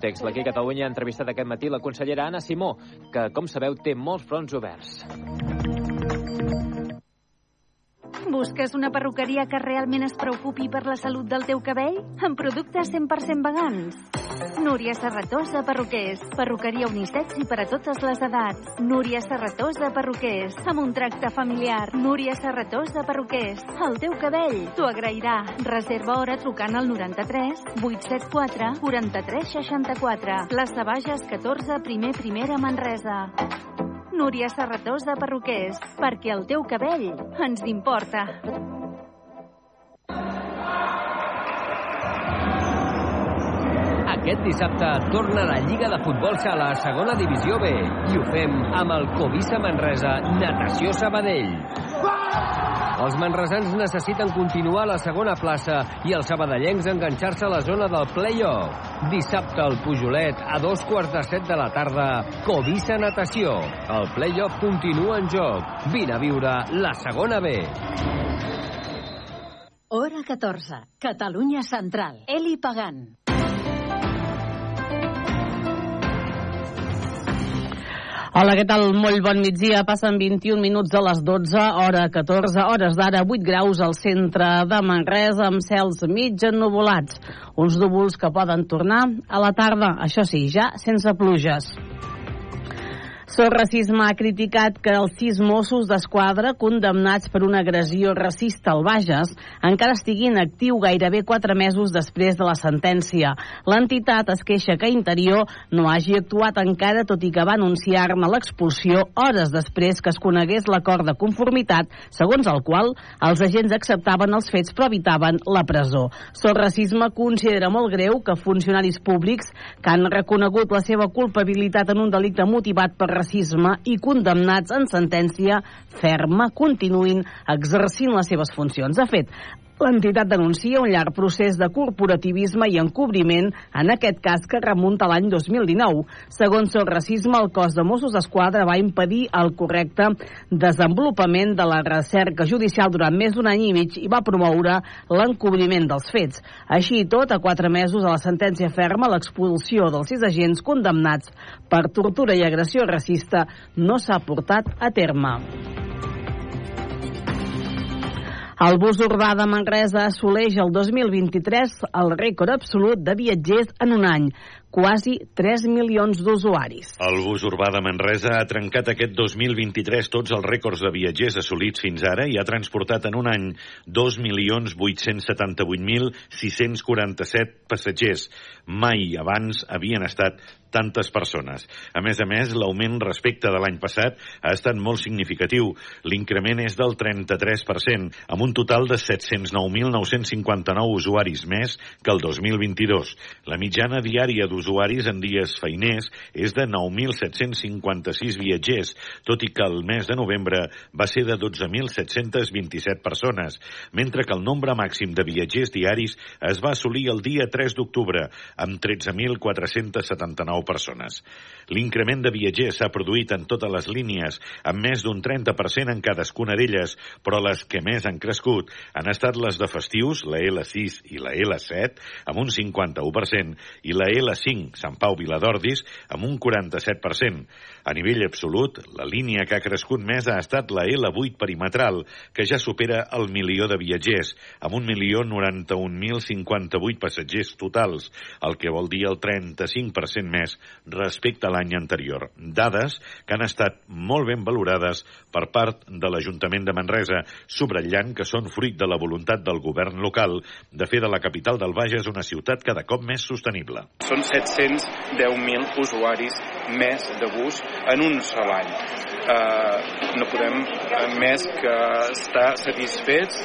Text. L'Aquí Catalunya ha entrevistat aquest matí la consellera Anna Simó, que, com sabeu, té molts fronts oberts. Busques una perruqueria que realment es preocupi per la salut del teu cabell? Amb productes 100% vegans. Núria Serratosa Perruquers. Perruqueria unisex i per a totes les edats. Núria Serratosa Perruquers. Amb un tracte familiar. Núria Serratosa Perruquers. El teu cabell t'ho agrairà. Reserva hora trucant al 93 874 43 64. Plaça Bages 14, primer primera Manresa. Núria Serratosa Perruquers, perquè el teu cabell ens importa. Aquest dissabte torna la Lliga de Futbol Sala a segona divisió B i ho fem amb el Covisa Manresa Natació Sabadell. Els manresans necessiten continuar a la segona plaça i els sabadellencs enganxar-se a la zona del play-off. Dissabte al Pujolet, a dos quarts de set de la tarda, Covisa Natació. El play-off continua en joc. Vine a viure la segona B. Hora 14. Catalunya Central. Eli Pagant. Hola, què tal? Molt bon migdia. Passen 21 minuts de les 12, hora 14, hores d'ara, 8 graus al centre de Manresa, amb cels mig ennuvolats. Uns núvols que poden tornar a la tarda, això sí, ja sense pluges. Sol Racisme ha criticat que els sis Mossos d'Esquadra condemnats per una agressió racista al Bages encara estiguin actiu gairebé quatre mesos després de la sentència. L'entitat es queixa que Interior no hagi actuat encara tot i que va anunciar-ne l'expulsió hores després que es conegués l'acord de conformitat segons el qual els agents acceptaven els fets però evitaven la presó. Sol Racisme considera molt greu que funcionaris públics que han reconegut la seva culpabilitat en un delicte motivat per racisme i condemnats en sentència ferma continuïn exercint les seves funcions. De fet, L'entitat denuncia un llarg procés de corporativisme i encobriment, en aquest cas que remunta l'any 2019. Segons el racisme, el cos de Mossos d'Esquadra va impedir el correcte desenvolupament de la recerca judicial durant més d'un any i mig i va promoure l'encobriment dels fets. Així i tot, a quatre mesos de la sentència ferma, l'expulsió dels sis agents condemnats per tortura i agressió racista no s'ha portat a terme. El bus urbà de Manresa assoleix el 2023 el rècord absolut de viatgers en un any, quasi 3 milions d'usuaris. El bus urbà de Manresa ha trencat aquest 2023 tots els rècords de viatgers assolits fins ara i ha transportat en un any 2.878.647 passatgers. Mai abans havien estat tantes persones. A més a més, l'augment respecte de l'any passat ha estat molt significatiu. L'increment és del 33%, amb un total de 709.959 usuaris més que el 2022. La mitjana diària d'usuaris en dies feiners és de 9.756 viatgers, tot i que el mes de novembre va ser de 12.727 persones, mentre que el nombre màxim de viatgers diaris es va assolir el dia 3 d'octubre, amb 13.479 persones. L'increment de viatgers s'ha produït en totes les línies, amb més d'un 30% en cadascuna d'elles, però les que més han crescut han estat les de festius, la L6 i la L7, amb un 51%, i la L5, Sant Pau Viladordis, amb un 47%. A nivell absolut, la línia que ha crescut més ha estat la L8 perimetral, que ja supera el milió de viatgers, amb 1.091.058 passatgers totals, el que vol dir el 35% més respecte a l'any anterior. Dades que han estat molt ben valorades per part de l'Ajuntament de Manresa, subratllant que són fruit de la voluntat del govern local de fer de la capital del Bages una ciutat cada cop més sostenible. Són 710.000 usuaris més de bus en un sol any. Uh, no podem uh, més que estar satisfets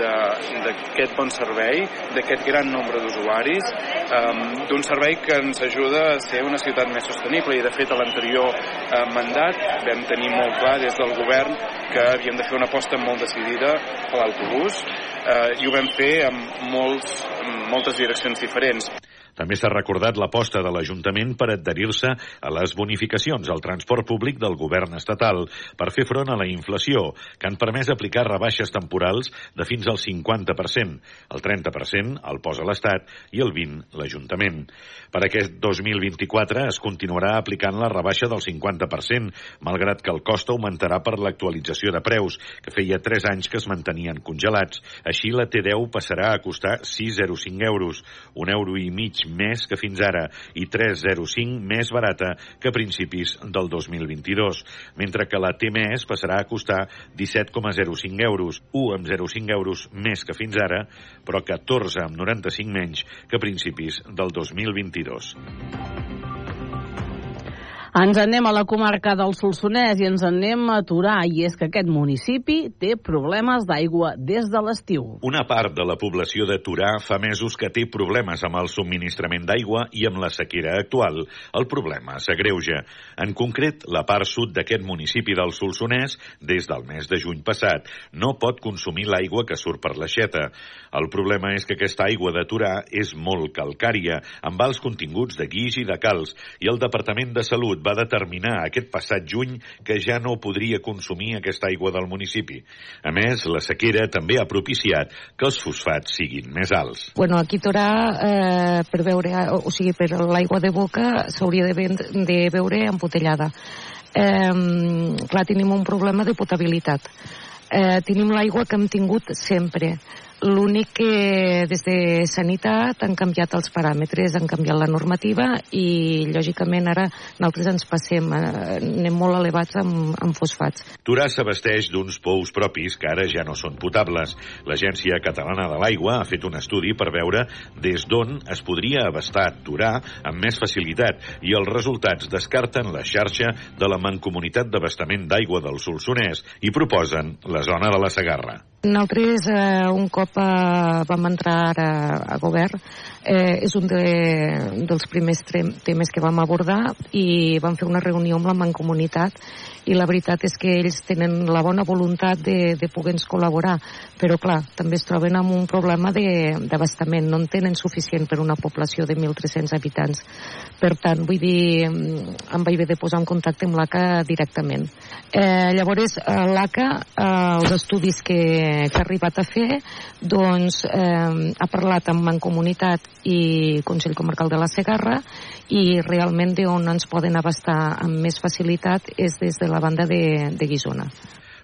d'aquest bon servei, d'aquest gran nombre d'usuaris, um, d'un servei que ens ajuda a ser una ciutat més sostenible i de fet a l'anterior uh, mandat vam tenir molt clar des del govern que havíem de fer una aposta molt decidida a l'autobús uh, i ho vam fer amb molts, moltes direccions diferents. També s'ha recordat l'aposta de l'Ajuntament per adherir-se a les bonificacions al transport públic del govern estatal per fer front a la inflació, que han permès aplicar rebaixes temporals de fins al 50%. El 30% el posa l'Estat i el 20% l'Ajuntament. Per aquest 2024 es continuarà aplicant la rebaixa del 50%, malgrat que el cost augmentarà per l'actualització de preus, que feia 3 anys que es mantenien congelats. Així, la T10 passarà a costar 6,05 euros, un euro i mig més que fins ara i 3,05 més barata que a principis del 2022, mentre que la T més passarà a costar 17,05 euros, 1,05 euros més que fins ara, però 14,95 menys que a principis del 2022. Ens anem a la comarca del Solsonès i ens anem a Torà, i és que aquest municipi té problemes d'aigua des de l'estiu. Una part de la població de Torà fa mesos que té problemes amb el subministrament d'aigua i amb la sequera actual. El problema s'agreuja. En concret, la part sud d'aquest municipi del Solsonès, des del mes de juny passat, no pot consumir l'aigua que surt per l'aixeta. El problema és que aquesta aigua de Torà és molt calcària, amb alts continguts de guix i de calç, i el Departament de Salut va determinar aquest passat juny que ja no podria consumir aquesta aigua del municipi. A més, la sequera també ha propiciat que els fosfats siguin més alts. Bueno, aquí Torà, eh, per veure, o sigui, per l'aigua de boca s'hauria de, de beure embotellada. Eh, clar, tenim un problema de potabilitat. Eh, tenim l'aigua que hem tingut sempre L'únic que des de Sanitat han canviat els paràmetres, han canviat la normativa i, lògicament, ara nosaltres ens passem, eh, anem molt elevats amb, amb fosfats. Torà s'abasteix d'uns pous propis que ara ja no són potables. L'Agència Catalana de l'Aigua ha fet un estudi per veure des d'on es podria abastar Torà amb més facilitat i els resultats descarten la xarxa de la Mancomunitat d'Abastament d'Aigua del Solsonès i proposen la zona de la Segarra. Nosaltres, eh, un cop eh, vam entrar ara a govern, eh, és un de, dels primers temes que vam abordar i vam fer una reunió amb la Mancomunitat i la veritat és que ells tenen la bona voluntat de, de poder-nos col·laborar, però clar, també es troben amb un problema d'abastament, no en tenen suficient per una població de 1.300 habitants. Per tant, vull dir, em vaig haver de posar en contacte amb l'ACA directament. Eh, llavors, l'ACA, eh, els estudis que, que ha arribat a fer, doncs eh, ha parlat amb Mancomunitat i Consell Comarcal de la Segarra i realment on ens poden abastar amb més facilitat és des de la banda de, de Guisona.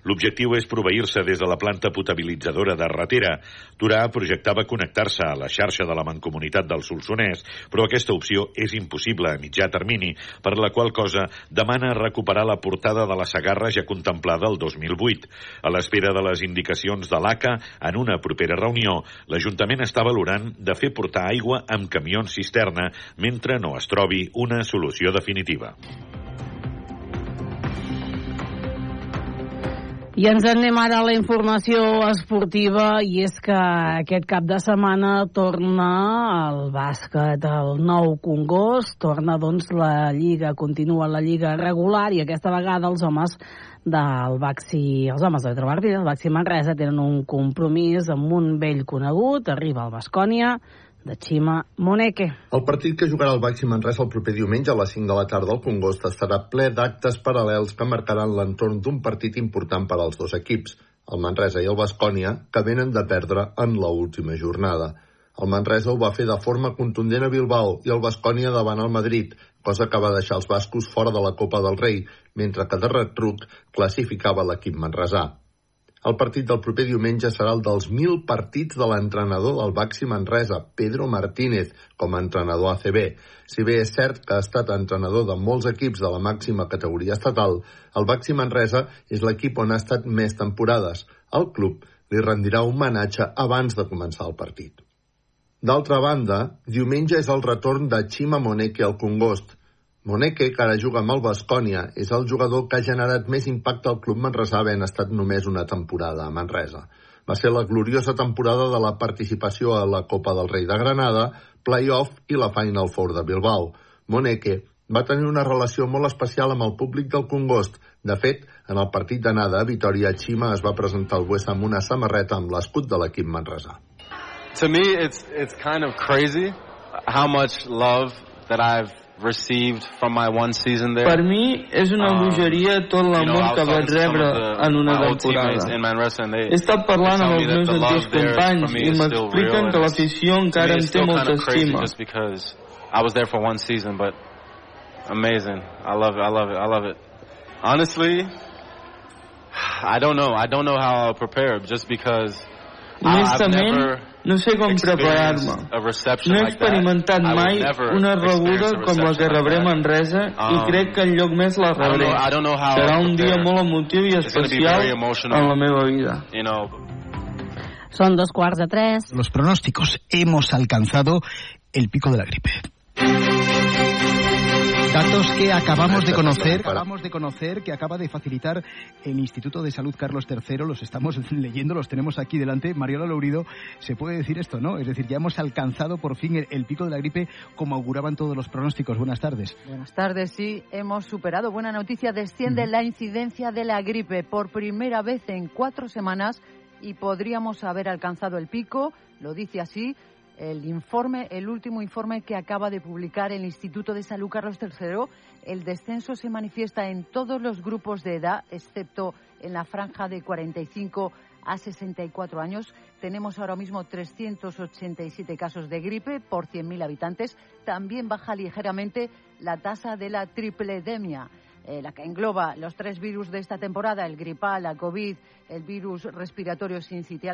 L'objectiu és proveir-se des de la planta potabilitzadora de Ratera. Turà projectava connectar-se a la xarxa de la Mancomunitat del Solsonès, però aquesta opció és impossible a mitjà termini, per la qual cosa demana recuperar la portada de la Sagarra ja contemplada el 2008. A l'espera de les indicacions de l'ACA, en una propera reunió, l'Ajuntament està valorant de fer portar aigua amb camions cisterna mentre no es trobi una solució definitiva. I ens anem ara a la informació esportiva i és que aquest cap de setmana torna el bàsquet al nou Congost, torna doncs la Lliga, continua la Lliga regular i aquesta vegada els homes del Baxi, els homes de Trobartida, el Baxi Manresa, tenen un compromís amb un vell conegut, arriba al Bascònia, de Xima Moneque. El partit que jugarà el Baxi Manresa el proper diumenge a les 5 de la tarda al Congost estarà ple d'actes paral·lels que marcaran l'entorn d'un partit important per als dos equips, el Manresa i el Bascònia, que venen de perdre en l última jornada. El Manresa ho va fer de forma contundent a Bilbao i el Bascònia davant el Madrid, cosa que va deixar els bascos fora de la Copa del Rei, mentre que de retruc classificava l'equip manresà. El partit del proper diumenge serà el dels mil partits de l'entrenador del Baxi Manresa, Pedro Martínez, com a entrenador ACB. Si bé és cert que ha estat entrenador de molts equips de la màxima categoria estatal, el Baxi Manresa és l'equip on ha estat més temporades. El club li rendirà homenatge abans de començar el partit. D'altra banda, diumenge és el retorn de Chima Moneke al Congost, Moneke, que ara juga amb el Bascònia, és el jugador que ha generat més impacte al club manresà havent estat només una temporada a Manresa. Va ser la gloriosa temporada de la participació a la Copa del Rei de Granada, Playoff i la Final Four de Bilbao. Moneke va tenir una relació molt especial amb el públic del Congost. De fet, en el partit d'anada Vitoria, Xima es va presentar al Buesa amb una samarreta amb l'escut de l'equip manresà. To me, it's, it's kind of crazy. how much love that I've received from my one season there. Per mi és una um, bogeria tot l'amor que vaig rebre en una temporada. He estat parlant amb els meus antics companys i m'expliquen que l'afició encara em té molta estima. Just because I was there for one season, but amazing. I love it. I love it. I love it. Honestly, I don't know. I don't know how I'll prepare just because Honestament, no sé com preparar-me. No he experimentat mai una rebuda com la que rebré a Manresa i crec que enlloc més la rebré. Serà un dia molt emotiu i especial en la meva vida. Son dos quarts de tres. Los pronósticos. Hemos alcanzado el pico de la gripe. Datos que acabamos de conocer, acabamos de conocer que acaba de facilitar el Instituto de Salud Carlos III, los estamos leyendo, los tenemos aquí delante. Mariola Lourido, se puede decir esto, ¿no? Es decir, ya hemos alcanzado por fin el, el pico de la gripe como auguraban todos los pronósticos. Buenas tardes. Buenas tardes, sí, hemos superado. Buena noticia, desciende la incidencia de la gripe por primera vez en cuatro semanas y podríamos haber alcanzado el pico, lo dice así el informe, el último informe que acaba de publicar el Instituto de Salud Carlos III, el descenso se manifiesta en todos los grupos de edad, excepto en la franja de 45 a 64 años. Tenemos ahora mismo 387 casos de gripe por 100.000 habitantes. También baja ligeramente la tasa de la tripledemia. Eh, la que engloba los tres virus de esta temporada, el gripal, la COVID, el virus respiratorio sincitial.